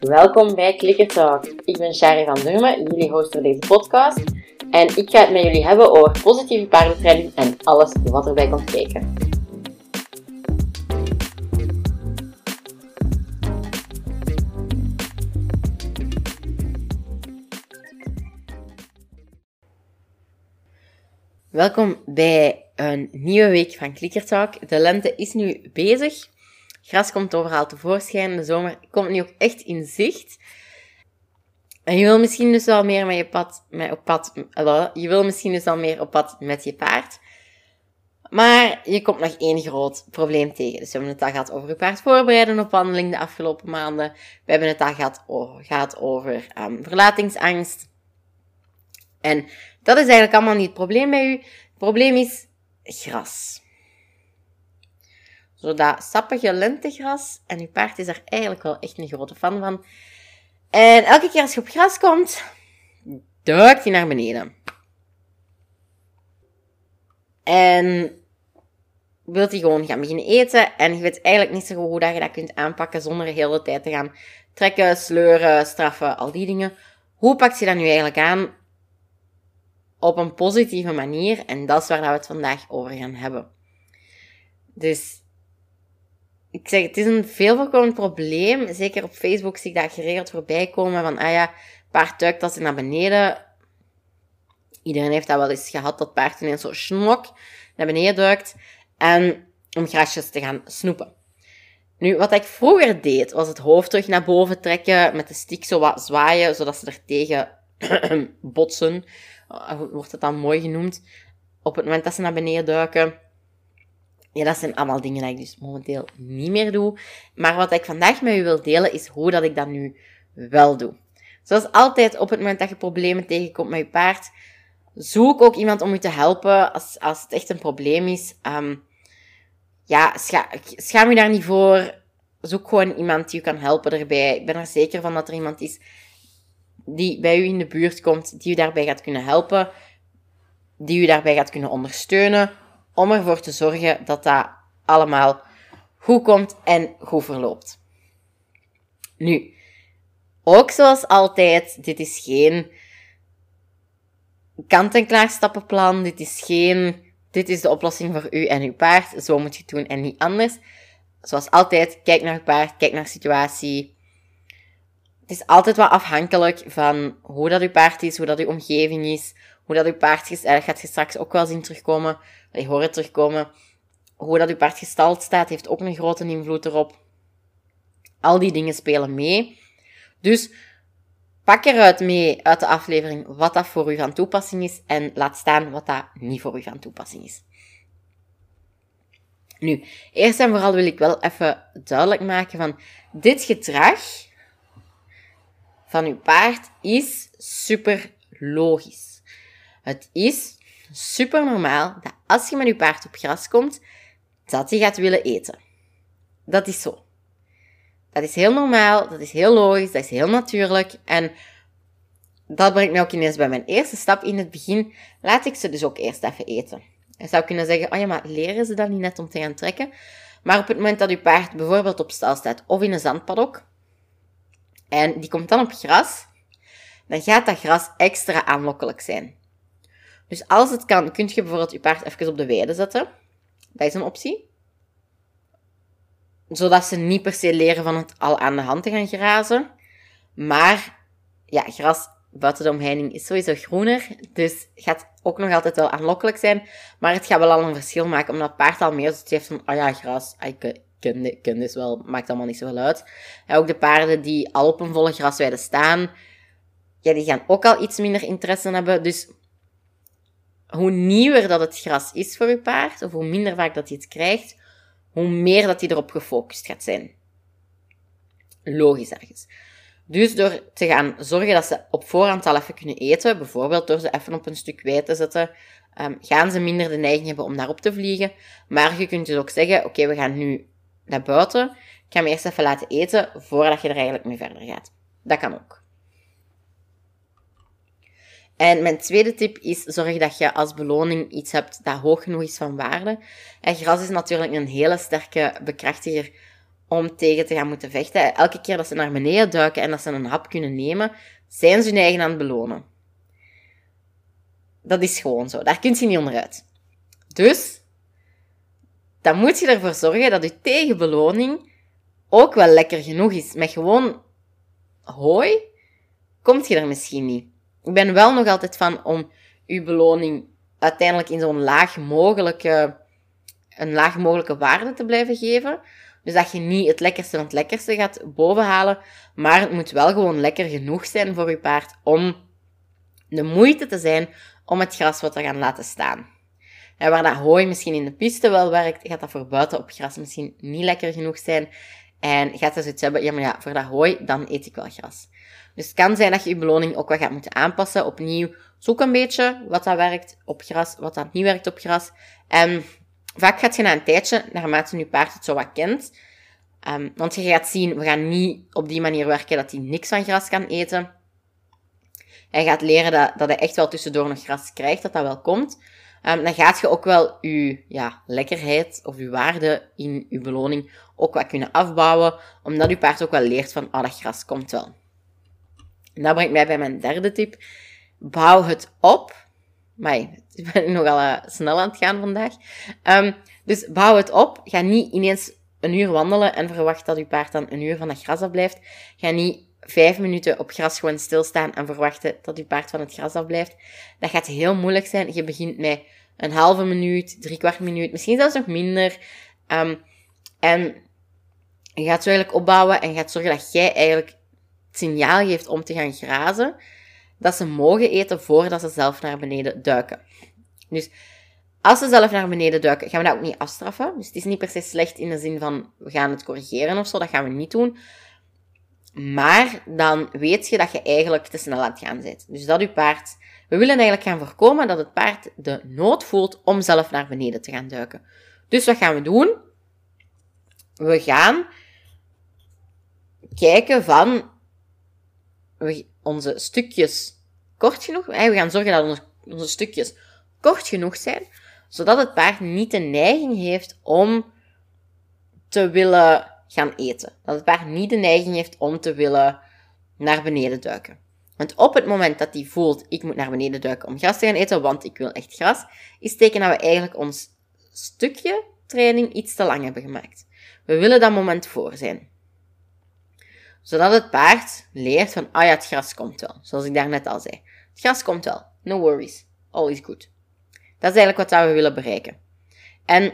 Welkom bij Clicker Talk. Ik ben Shari van Durmen, jullie host voor deze podcast. En ik ga het met jullie hebben over positieve paardentraining en alles wat erbij komt kijken. Welkom bij een nieuwe week van Clicker Talk. De lente is nu bezig. Gras komt overal tevoorschijn. De zomer komt nu ook echt in zicht. En je wil misschien dus wel meer met je pad, met op pad, je wil misschien dus wel meer op pad met je paard. Maar je komt nog één groot probleem tegen. Dus we hebben het al gehad over je paard voorbereiden op wandeling de afgelopen maanden. We hebben het al gehad over, over um, verlatingsangst. En dat is eigenlijk allemaal niet het probleem bij u. Het probleem is gras. Zo dat sappige lentegras. En uw paard is daar eigenlijk wel echt een grote fan van. En elke keer als je op gras komt, duikt hij naar beneden. En wilt hij gewoon gaan beginnen eten. En je weet eigenlijk niet zo goed hoe dat je dat kunt aanpakken zonder de hele tijd te gaan trekken, sleuren, straffen, al die dingen. Hoe pakt je dat nu eigenlijk aan op een positieve manier? En dat is waar we het vandaag over gaan hebben. Dus ik zeg, het is een veel voorkomend probleem. Zeker op Facebook zie ik dat geregeld voorbij komen van, ah ja, paard duikt als hij naar beneden. Iedereen heeft dat wel eens gehad, dat paard ineens zo snok naar beneden duikt. En om grasjes te gaan snoepen. Nu, wat ik vroeger deed, was het hoofd terug naar boven trekken, met de stick zo wat zwaaien, zodat ze er tegen botsen. Eh, wordt het dan mooi genoemd. Op het moment dat ze naar beneden duiken. Ja, dat zijn allemaal dingen die ik dus momenteel niet meer doe. Maar wat ik vandaag met u wil delen, is hoe dat ik dat nu wel doe. Zoals altijd, op het moment dat je problemen tegenkomt met je paard, zoek ook iemand om je te helpen als, als het echt een probleem is. Um, ja, scha schaam je daar niet voor. Zoek gewoon iemand die je kan helpen erbij. Ik ben er zeker van dat er iemand is die bij u in de buurt komt, die u daarbij gaat kunnen helpen, die u daarbij gaat kunnen ondersteunen om ervoor te zorgen dat dat allemaal goed komt en goed verloopt. Nu, ook zoals altijd, dit is geen kant-en-klaar stappenplan. Dit is geen, dit is de oplossing voor u en uw paard. Zo moet je het doen en niet anders. Zoals altijd, kijk naar uw paard, kijk naar de situatie. Het is altijd wat afhankelijk van hoe dat uw paard is, hoe dat uw omgeving is, hoe dat uw paard is. Dat gaat je straks ook wel zien terugkomen je hoort het terugkomen. Hoe dat uw paard gestald staat, heeft ook een grote invloed erop. Al die dingen spelen mee. Dus pak eruit mee uit de aflevering wat dat voor u van toepassing is en laat staan wat dat niet voor u van toepassing is. Nu, eerst en vooral wil ik wel even duidelijk maken van dit gedrag van uw paard is super logisch. Het is super normaal dat als je met je paard op gras komt, dat hij gaat willen eten. Dat is zo. Dat is heel normaal, dat is heel logisch, dat is heel natuurlijk. En dat brengt mij ook ineens bij mijn eerste stap. In het begin laat ik ze dus ook eerst even eten. Je zou kunnen zeggen, oh ja, maar leren ze dan niet net om te gaan trekken? Maar op het moment dat je paard bijvoorbeeld op stal staat of in een zandpadok, en die komt dan op gras, dan gaat dat gras extra aanlokkelijk zijn. Dus als het kan, kun je bijvoorbeeld je paard even op de weide zetten. Dat is een optie. Zodat ze niet per se leren van het al aan de hand te gaan grazen. Maar ja, gras buiten de omheining is sowieso groener. Dus gaat ook nog altijd wel aanlokkelijk zijn. Maar het gaat wel al een verschil maken, omdat het paard al meer zoiets heeft van, oh ja, gras, ik ken, ken dus wel, maakt allemaal niet zoveel uit. En ook de paarden die al op een volle grasweide staan, ja, die gaan ook al iets minder interesse hebben. Dus hoe nieuwer dat het gras is voor je paard, of hoe minder vaak dat hij het krijgt, hoe meer dat hij erop gefocust gaat zijn. Logisch ergens. Dus door te gaan zorgen dat ze op voorhand al even kunnen eten, bijvoorbeeld door ze even op een stuk wijd te zetten, um, gaan ze minder de neiging hebben om daarop te vliegen. Maar je kunt dus ook zeggen, oké, we gaan nu naar buiten. Ik ga hem eerst even laten eten voordat je er eigenlijk mee verder gaat. Dat kan ook. En mijn tweede tip is, zorg dat je als beloning iets hebt dat hoog genoeg is van waarde. En gras is natuurlijk een hele sterke bekrachtiger om tegen te gaan moeten vechten. Elke keer dat ze naar beneden duiken en dat ze een hap kunnen nemen, zijn ze hun eigen aan het belonen. Dat is gewoon zo. Daar kun je niet onderuit. Dus, dan moet je ervoor zorgen dat je tegenbeloning ook wel lekker genoeg is. Met gewoon hooi komt je er misschien niet. Ik ben wel nog altijd van om je beloning uiteindelijk in zo'n laag mogelijke, een laag mogelijke waarde te blijven geven. Dus dat je niet het lekkerste van het lekkerste gaat bovenhalen, maar het moet wel gewoon lekker genoeg zijn voor je paard om de moeite te zijn om het gras wat te gaan laten staan. En waar dat hooi misschien in de piste wel werkt, gaat dat voor buiten op gras misschien niet lekker genoeg zijn. En gaat dus zoiets hebben, ja maar ja, voor dat hooi, dan eet ik wel gras. Dus het kan zijn dat je je beloning ook wat gaat moeten aanpassen. Opnieuw, zoek een beetje wat dat werkt op gras, wat dat niet werkt op gras. En vaak gaat je na een tijdje, naarmate je paard het zo wat kent, um, want je gaat zien, we gaan niet op die manier werken dat hij niks van gras kan eten. Hij gaat leren dat, dat hij echt wel tussendoor nog gras krijgt, dat dat wel komt. Um, dan gaat je ook wel je ja, lekkerheid of je waarde in je beloning ook wat kunnen afbouwen, omdat je paard ook wel leert van, ah, dat gras komt wel. Dat brengt mij bij mijn derde tip. Bouw het op. Maar ik ben nogal uh, snel aan het gaan vandaag. Um, dus bouw het op. Ga niet ineens een uur wandelen en verwacht dat je paard dan een uur van dat gras afblijft. Ga niet vijf minuten op gras gewoon stilstaan en verwachten dat je paard van het gras afblijft. Dat gaat heel moeilijk zijn. Je begint met een halve minuut, drie kwart minuut, misschien zelfs nog minder. Um, en je gaat zo eigenlijk opbouwen en gaat zorgen dat jij eigenlijk signaal geeft om te gaan grazen, dat ze mogen eten voordat ze zelf naar beneden duiken. Dus als ze zelf naar beneden duiken, gaan we dat ook niet afstraffen. Dus het is niet per se slecht in de zin van we gaan het corrigeren of zo, dat gaan we niet doen. Maar dan weet je dat je eigenlijk te snel aan het gaan bent. Dus dat je paard. We willen eigenlijk gaan voorkomen dat het paard de nood voelt om zelf naar beneden te gaan duiken. Dus wat gaan we doen? We gaan kijken van we onze stukjes kort genoeg, we gaan zorgen dat onze, onze stukjes kort genoeg zijn, zodat het paard niet de neiging heeft om te willen gaan eten. Dat het paard niet de neiging heeft om te willen naar beneden duiken. Want op het moment dat hij voelt, ik moet naar beneden duiken om gras te gaan eten, want ik wil echt gras, is teken dat we eigenlijk ons stukje training iets te lang hebben gemaakt. We willen dat moment voor zijn zodat het paard leert van, ah ja, het gras komt wel. Zoals ik daarnet al zei. Het gras komt wel. No worries. All is good. Dat is eigenlijk wat we willen bereiken. En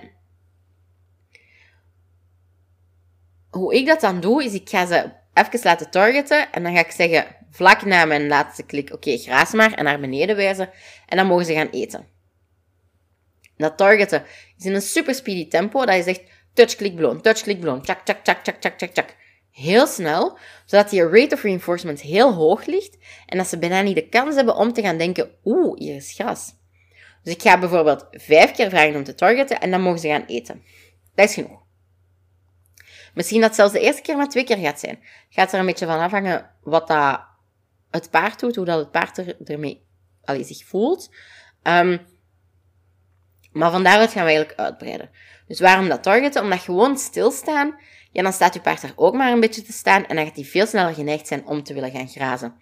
hoe ik dat dan doe, is ik ga ze even laten targeten. En dan ga ik zeggen, vlak na mijn laatste klik, oké, okay, graas maar. En naar beneden wijzen. En dan mogen ze gaan eten. Dat targeten is in een super speedy tempo. Dat je zegt, touch, click, beloon, touch, click, beloon. Tjak, tjak, tjak, tjak, tjak, tjak, tjak heel snel, zodat die rate of reinforcement heel hoog ligt en dat ze bijna niet de kans hebben om te gaan denken, oeh, hier is gras. Dus ik ga bijvoorbeeld vijf keer vragen om te targeten en dan mogen ze gaan eten. Dat is genoeg. Misschien dat zelfs de eerste keer maar twee keer gaat zijn. Gaat er een beetje van afhangen wat dat het paard doet, hoe dat het paard er, ermee allee, zich voelt. Um, maar van daaruit gaan we eigenlijk uitbreiden. Dus waarom dat targeten? Omdat gewoon stilstaan ja, dan staat je paard er ook maar een beetje te staan en dan gaat hij veel sneller geneigd zijn om te willen gaan grazen.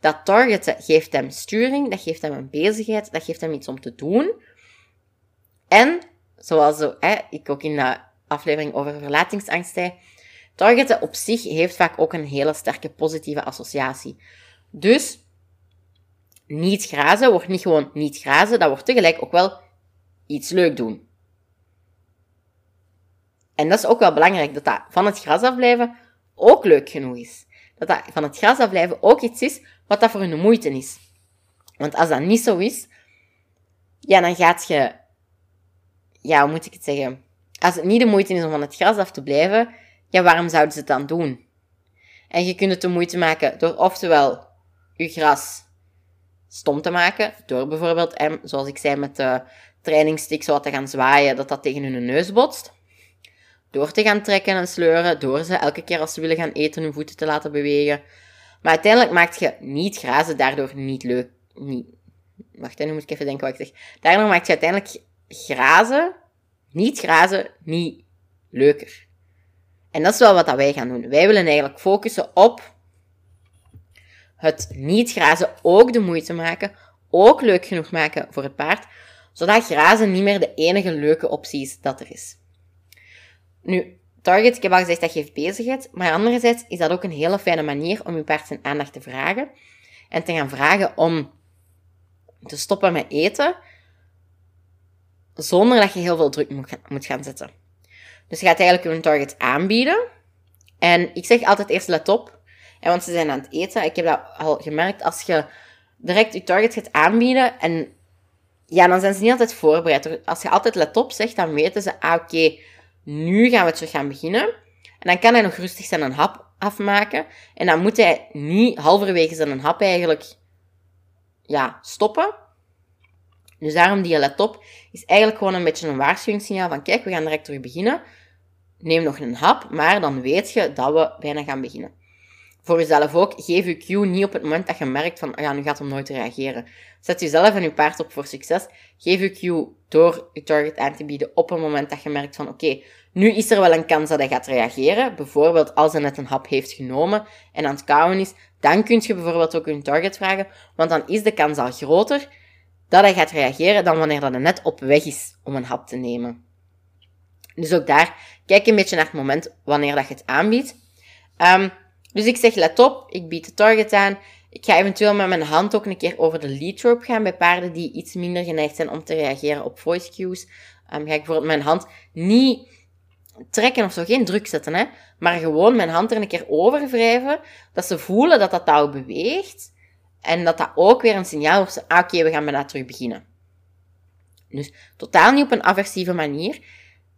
Dat targeten geeft hem sturing, dat geeft hem een bezigheid, dat geeft hem iets om te doen. En, zoals hè, ik ook in de aflevering over verlatingsangst zei, targeten op zich heeft vaak ook een hele sterke positieve associatie. Dus, niet grazen wordt niet gewoon niet grazen, dat wordt tegelijk ook wel iets leuk doen. En dat is ook wel belangrijk, dat dat van het gras afblijven ook leuk genoeg is. Dat dat van het gras afblijven ook iets is wat dat voor hun moeite is. Want als dat niet zo is, ja, dan gaat je... Ja, hoe moet ik het zeggen? Als het niet de moeite is om van het gras af te blijven, ja, waarom zouden ze het dan doen? En je kunt het de moeite maken door oftewel je gras stom te maken, door bijvoorbeeld, zoals ik zei met de trainingsstick zo wat te gaan zwaaien, dat dat tegen hun neus botst door te gaan trekken en sleuren, door ze elke keer als ze willen gaan eten hun voeten te laten bewegen. Maar uiteindelijk maakt je niet grazen daardoor niet leuk. Niet, wacht, nu moet ik even denken wat ik zeg. Daardoor maakt je uiteindelijk grazen, niet grazen, niet leuker. En dat is wel wat dat wij gaan doen. Wij willen eigenlijk focussen op het niet grazen ook de moeite maken, ook leuk genoeg maken voor het paard, zodat grazen niet meer de enige leuke optie is dat er is. Nu, Target, ik heb al gezegd, dat geeft bezigheid, maar anderzijds is dat ook een hele fijne manier om je paard zijn aandacht te vragen en te gaan vragen om te stoppen met eten, zonder dat je heel veel druk moet gaan zetten. Dus je gaat eigenlijk een target aanbieden. En ik zeg altijd eerst let op, want ze zijn aan het eten. Ik heb dat al gemerkt, als je direct je target gaat aanbieden en ja, dan zijn ze niet altijd voorbereid. Als je altijd let op zegt, dan weten ze, ah oké, nu gaan we terug gaan beginnen. En dan kan hij nog rustig zijn hap afmaken. En dan moet hij niet halverwege zijn hap eigenlijk ja, stoppen. Dus daarom die let op is eigenlijk gewoon een beetje een waarschuwingssignaal van kijk, we gaan direct terug beginnen. Neem nog een hap, maar dan weet je dat we bijna gaan beginnen. Voor jezelf ook, geef je cue niet op het moment dat je merkt van, ja, nu gaat hem nooit reageren. Zet jezelf en je paard op voor succes. Geef je cue door je target aan te bieden op een moment dat je merkt van, oké, nu is er wel een kans dat hij gaat reageren. Bijvoorbeeld als hij net een hap heeft genomen en aan het kauwen is, dan kun je bijvoorbeeld ook een target vragen, want dan is de kans al groter dat hij gaat reageren dan wanneer dat hij net op weg is om een hap te nemen. Dus ook daar, kijk een beetje naar het moment wanneer dat je het aanbiedt. Um, dus ik zeg, let op, ik bied de target aan. Ik ga eventueel met mijn hand ook een keer over de lead rope gaan bij paarden die iets minder geneigd zijn om te reageren op voice cues. Um, ga ik bijvoorbeeld mijn hand niet trekken of zo, geen druk zetten, hè, maar gewoon mijn hand er een keer over wrijven, dat ze voelen dat dat touw beweegt en dat dat ook weer een signaal is, ah, oké, we gaan bijna terug beginnen. Dus totaal niet op een aversieve manier.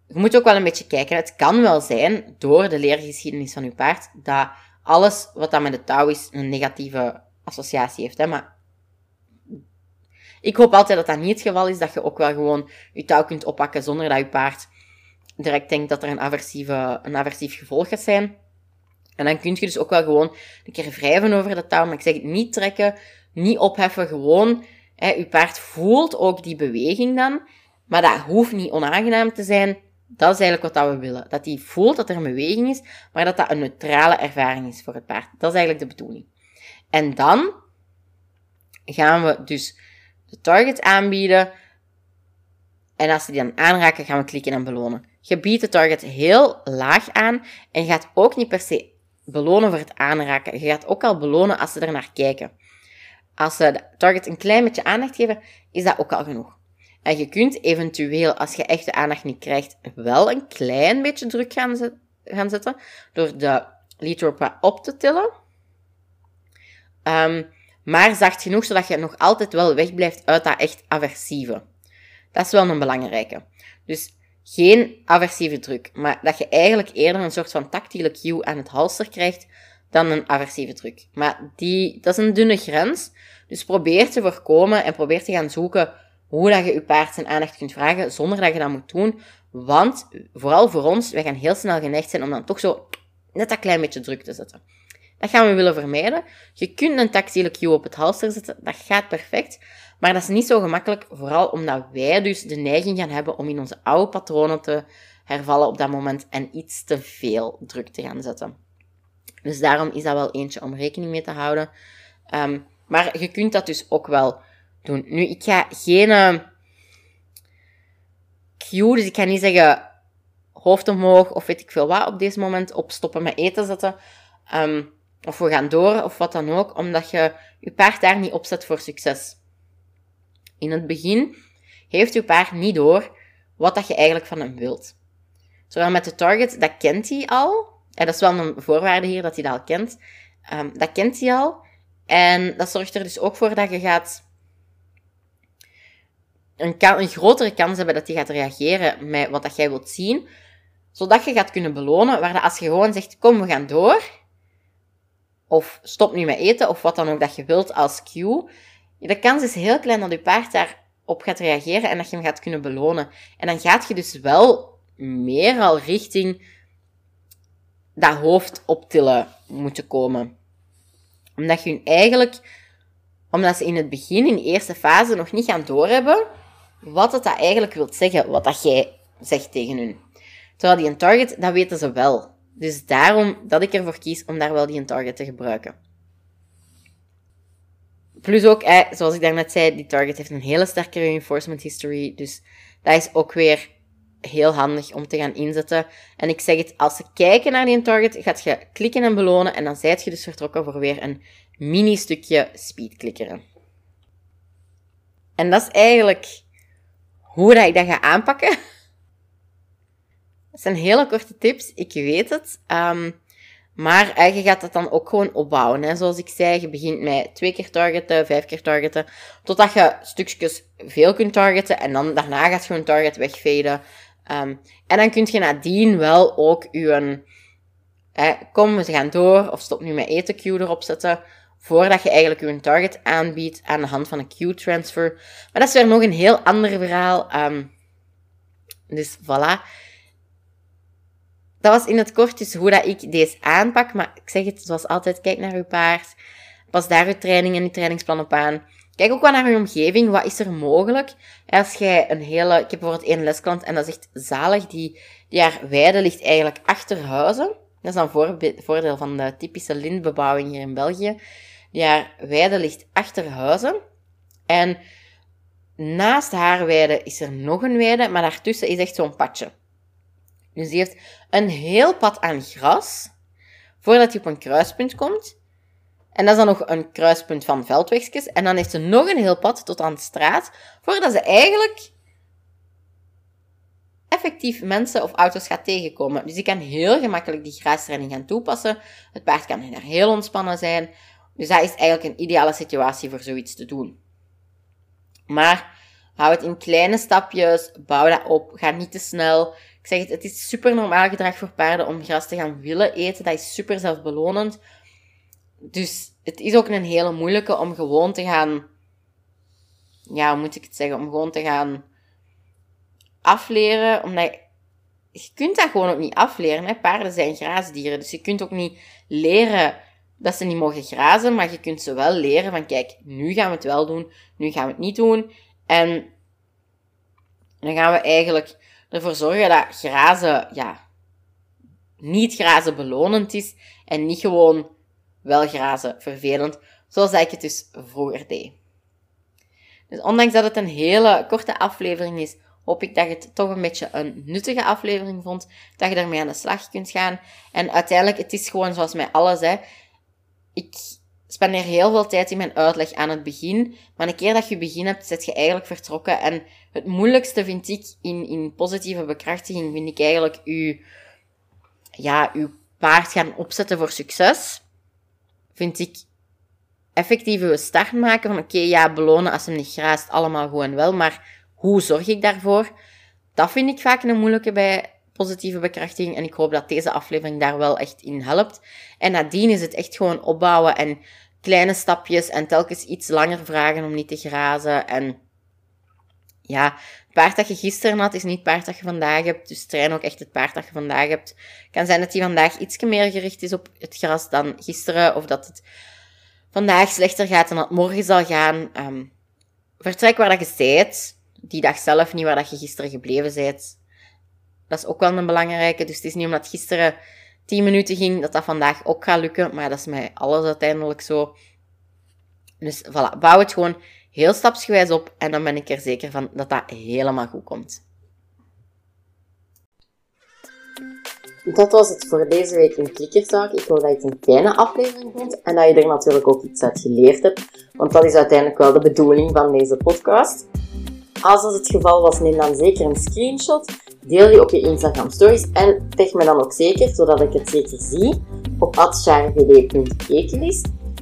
Je moet ook wel een beetje kijken. Het kan wel zijn, door de leergeschiedenis van je paard, dat alles wat dat met de touw is een negatieve associatie heeft. Hè? Maar ik hoop altijd dat dat niet het geval is, dat je ook wel gewoon je touw kunt oppakken zonder dat je paard direct denkt dat er een, aversieve, een aversief gevolg gaat zijn. En dan kun je dus ook wel gewoon een keer wrijven over de touw. Maar ik zeg het niet trekken, niet opheffen, gewoon. Hè, je paard voelt ook die beweging dan. Maar dat hoeft niet onaangenaam te zijn. Dat is eigenlijk wat we willen. Dat hij voelt dat er een beweging is, maar dat dat een neutrale ervaring is voor het paard. Dat is eigenlijk de bedoeling. En dan gaan we dus de target aanbieden. En als ze die dan aanraken, gaan we klikken en belonen. Je biedt de target heel laag aan en gaat ook niet per se belonen voor het aanraken. Je gaat ook al belonen als ze er naar kijken. Als ze de target een klein beetje aandacht geven, is dat ook al genoeg. En je kunt eventueel, als je echt de aandacht niet krijgt, wel een klein beetje druk gaan, gaan zetten door de lead op te tillen. Um, maar zacht genoeg, zodat je nog altijd wel wegblijft uit dat echt aversieve. Dat is wel een belangrijke. Dus geen aversieve druk, maar dat je eigenlijk eerder een soort van tactiele cue aan het halster krijgt dan een aversieve druk. Maar die, dat is een dunne grens. Dus probeer te voorkomen en probeer te gaan zoeken hoe dat je je paard zijn aandacht kunt vragen zonder dat je dat moet doen. Want, vooral voor ons, wij gaan heel snel geneigd zijn om dan toch zo net dat klein beetje druk te zetten. Dat gaan we willen vermijden. Je kunt een tactiele cue op het halster zetten, dat gaat perfect. Maar dat is niet zo gemakkelijk, vooral omdat wij dus de neiging gaan hebben om in onze oude patronen te hervallen op dat moment en iets te veel druk te gaan zetten. Dus daarom is dat wel eentje om rekening mee te houden. Ehm, maar je kunt dat dus ook wel doen. Nu, ik ga geen uh, cue, dus ik ga niet zeggen hoofd omhoog of weet ik veel wat op deze moment op stoppen met eten zetten. Ehm, of we gaan door of wat dan ook, omdat je je paard daar niet opzet voor succes. In het begin heeft je paard niet door wat dat je eigenlijk van hem wilt. Zowel met de target, dat kent hij al. En dat is wel een voorwaarde hier dat hij dat al kent. Um, dat kent hij al. En dat zorgt er dus ook voor dat je gaat een, een grotere kans hebben dat hij gaat reageren met wat dat jij wilt zien. Zodat je gaat kunnen belonen, waar als je gewoon zegt, kom, we gaan door. Of stop nu met eten, of wat dan ook dat je wilt als cue. De kans is heel klein dat je paard daarop gaat reageren en dat je hem gaat kunnen belonen. En dan gaat je dus wel meer al richting dat hoofd optillen moeten komen. Omdat je eigenlijk, omdat ze in het begin, in de eerste fase, nog niet gaan doorhebben wat het dat eigenlijk wil zeggen, wat dat jij zegt tegen hun. Terwijl die een target, dat weten ze wel. Dus daarom dat ik ervoor kies om daar wel die target te gebruiken. Plus ook, zoals ik daarnet zei, die target heeft een hele sterke reinforcement history. Dus dat is ook weer heel handig om te gaan inzetten. En ik zeg het, als ze kijken naar die target, gaat je klikken en belonen. En dan zijt je dus vertrokken voor weer een mini stukje speedklikkeren. En dat is eigenlijk hoe dat ik dat ga aanpakken. Dat zijn hele korte tips, ik weet het. Um, maar je gaat dat dan ook gewoon opbouwen. Hè. Zoals ik zei, je begint met twee keer targeten, vijf keer targeten, totdat je stukjes veel kunt targeten en dan daarna gaat je een target wegveden. Um, en dan kun je nadien wel ook je, kom, we gaan door, of stop nu met eten queue erop zetten, voordat je eigenlijk je target aanbiedt aan de hand van een queue transfer. Maar dat is weer nog een heel ander verhaal. Um, dus voilà dat was in het kort dus hoe dat ik deze aanpak. Maar ik zeg het zoals altijd, kijk naar uw paard. Pas daar uw training en uw trainingsplan op aan. Kijk ook wel naar uw omgeving. Wat is er mogelijk? Als jij een hele... Ik heb bijvoorbeeld één lesklant en dat is zalig. Die, die haar weide ligt eigenlijk achter huizen. Dat is dan voor, voordeel van de typische lintbebouwing hier in België. Die haar weide ligt achter huizen. En naast haar weide is er nog een weide, maar daartussen is echt zo'n padje. Dus die heeft een heel pad aan gras voordat hij op een kruispunt komt. En dat is dan nog een kruispunt van veldwegjes. En dan heeft ze nog een heel pad tot aan de straat voordat ze eigenlijk effectief mensen of auto's gaat tegenkomen. Dus die kan heel gemakkelijk die grastraining gaan toepassen. Het paard kan daar heel ontspannen zijn. Dus dat is eigenlijk een ideale situatie voor zoiets te doen. Maar hou het in kleine stapjes, bouw dat op, ga niet te snel. Ik zeg het, het is super normaal gedrag voor paarden om gras te gaan willen eten. Dat is super zelfbelonend. Dus het is ook een hele moeilijke om gewoon te gaan... Ja, hoe moet ik het zeggen? Om gewoon te gaan afleren. Omdat je, kunt dat gewoon ook niet afleren. Hè? Paarden zijn graasdieren. Dus je kunt ook niet leren dat ze niet mogen grazen. Maar je kunt ze wel leren van, kijk, nu gaan we het wel doen. Nu gaan we het niet doen. En dan gaan we eigenlijk ervoor zorgen dat grazen, ja, niet grazen belonend is en niet gewoon wel grazen vervelend, zoals ik het dus vroeger deed. Dus ondanks dat het een hele korte aflevering is, hoop ik dat je het toch een beetje een nuttige aflevering vond, dat je ermee aan de slag kunt gaan. En uiteindelijk, het is gewoon zoals met alles, hè. Ik spendeer heel veel tijd in mijn uitleg aan het begin. Maar een keer dat je begin hebt, zit je eigenlijk vertrokken. En het moeilijkste vind ik in, in positieve bekrachtiging, vind ik eigenlijk u, ja, uw paard gaan opzetten voor succes. Vind ik effectief uw start maken van oké, ja, belonen als hem niet graast, allemaal gewoon wel. Maar hoe zorg ik daarvoor? Dat vind ik vaak een moeilijke bij positieve bekrachtiging. En ik hoop dat deze aflevering daar wel echt in helpt. En nadien is het echt gewoon opbouwen en kleine stapjes en telkens iets langer vragen om niet te grazen. En ja, het paard dat je gisteren had, is niet het paard dat je vandaag hebt. Dus train ook echt het paard dat je vandaag hebt. Het kan zijn dat hij vandaag iets meer gericht is op het gras dan gisteren. Of dat het vandaag slechter gaat dan het morgen zal gaan. Ehm, vertrek waar dat je bent. Die dag zelf, niet waar dat je gisteren gebleven bent. Dat is ook wel een belangrijke. Dus het is niet omdat gisteren 10 minuten ging, dat dat vandaag ook gaat lukken. Maar dat is mij alles uiteindelijk zo. Dus voilà, bouw het gewoon heel stapsgewijs op. En dan ben ik er zeker van dat dat helemaal goed komt. Dat was het voor deze week in Klikkerzaak. Ik hoop dat je het een fijne aflevering vond en dat je er natuurlijk ook iets uit geleerd hebt. Want dat is uiteindelijk wel de bedoeling van deze podcast. Als dat het geval was, neem dan zeker een screenshot Deel die op je Instagram stories en tag me dan ook zeker, zodat ik het zeker zie, op atcharvd.ekelist.